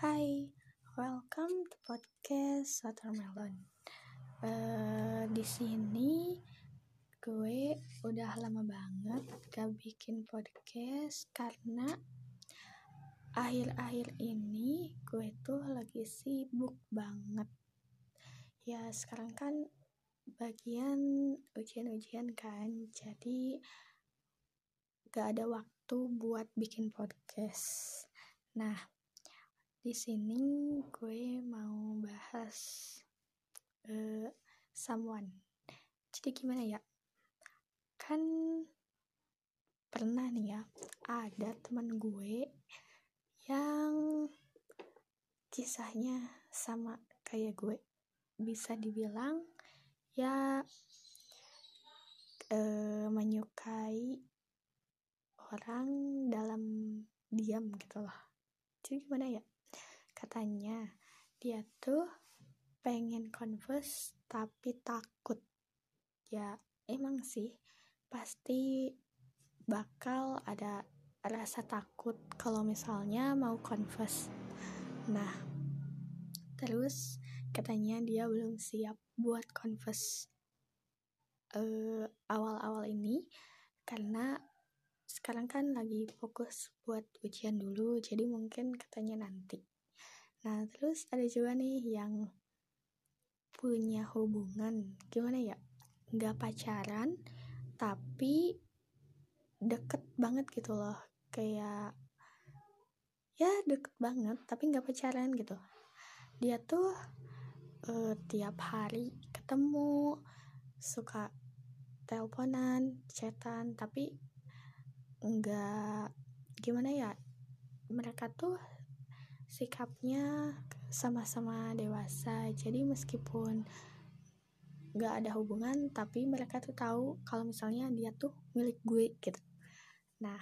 Hai, welcome to podcast Watermelon. Uh, di sini gue udah lama banget gak bikin podcast karena akhir-akhir ini gue tuh lagi sibuk banget. Ya sekarang kan bagian ujian-ujian kan, jadi gak ada waktu buat bikin podcast. Nah, di sini gue mau bahas uh, someone. Jadi gimana ya? Kan pernah nih ya, ada teman gue yang kisahnya sama kayak gue. Bisa dibilang ya uh, menyukai orang dalam diam gitu loh. Jadi gimana ya? Katanya. Dia tuh pengen converse tapi takut. Ya emang sih. Pasti bakal ada rasa takut kalau misalnya mau converse. Nah terus katanya dia belum siap buat converse uh, awal-awal ini karena sekarang kan lagi fokus buat ujian dulu jadi mungkin katanya nanti Nah, terus ada juga nih yang punya hubungan, gimana ya? Nggak pacaran, tapi deket banget gitu loh. Kayak, ya deket banget, tapi nggak pacaran gitu. Dia tuh uh, tiap hari ketemu, suka teleponan, chatan, tapi nggak gimana ya mereka tuh sikapnya sama-sama dewasa. Jadi meskipun gak ada hubungan tapi mereka tuh tahu kalau misalnya dia tuh milik gue gitu. Nah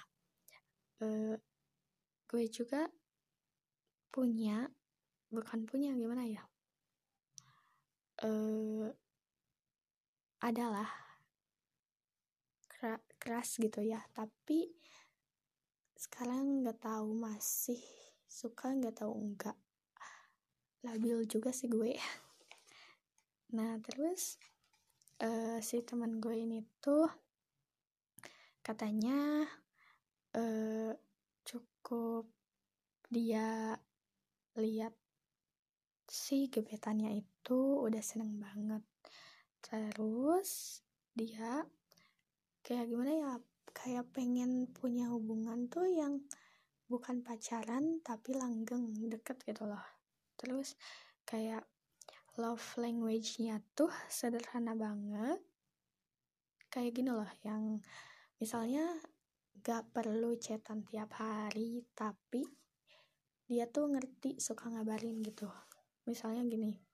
uh, gue juga punya bukan punya gimana ya? Uh, adalah keras gitu ya. Tapi sekarang nggak tahu masih suka nggak tahu enggak. Labil juga sih gue. Nah terus uh, si teman gue ini tuh katanya uh, cukup dia lihat si gebetannya itu udah seneng banget. Terus dia kayak gimana ya kayak pengen punya hubungan tuh yang bukan pacaran tapi langgeng deket gitu loh. Terus kayak love language-nya tuh sederhana banget. Kayak gini loh yang misalnya gak perlu chatan tiap hari tapi dia tuh ngerti suka ngabarin gitu. Misalnya gini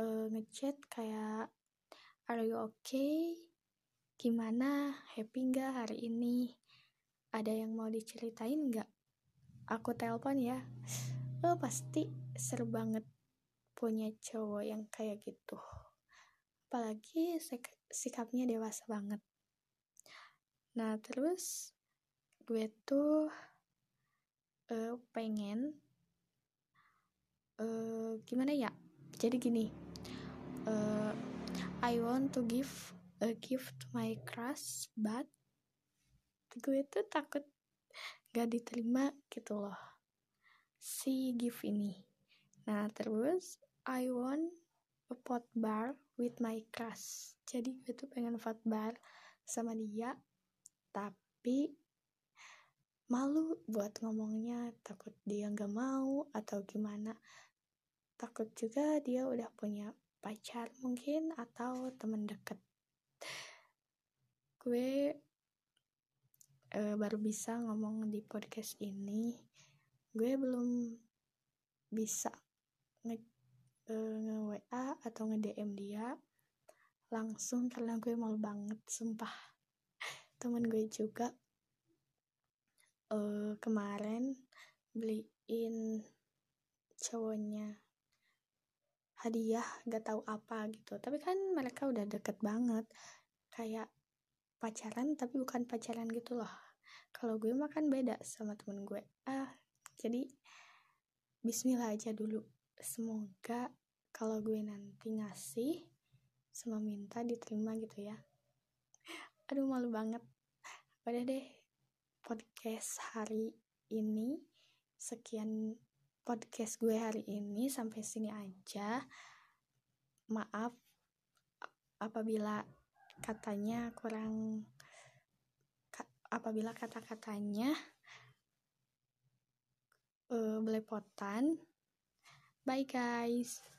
uh, ngechat kayak are you okay? Gimana? Happy nggak hari ini ada yang mau diceritain nggak? Aku telepon ya. Lo pasti seru banget punya cowok yang kayak gitu. Apalagi sik sikapnya dewasa banget. Nah terus gue tuh uh, pengen uh, gimana ya? Jadi gini, uh, I want to give a gift to my crush, but gue tuh takut gak diterima gitu loh si gift ini. Nah terus I want a pot bar with my crush. Jadi gue tuh pengen pot bar sama dia tapi malu buat ngomongnya. Takut dia gak mau atau gimana. Takut juga dia udah punya pacar mungkin atau temen deket. Gue uh, baru bisa ngomong di podcast ini gue belum bisa nge, uh, nge WA atau nge DM dia. Langsung karena gue malu banget sumpah. Temen gue juga uh, kemarin beliin cowoknya hadiah gak tahu apa gitu. Tapi kan mereka udah deket banget. Kayak pacaran tapi bukan pacaran gitu loh. Kalau gue makan beda sama temen gue. Ah jadi Bismillah aja dulu. Semoga kalau gue nanti ngasih sama minta diterima gitu ya. Aduh malu banget. Udah deh podcast hari ini. Sekian podcast gue hari ini. Sampai sini aja. Maaf apabila katanya kurang apabila kata-katanya uh, belepotan. Bye guys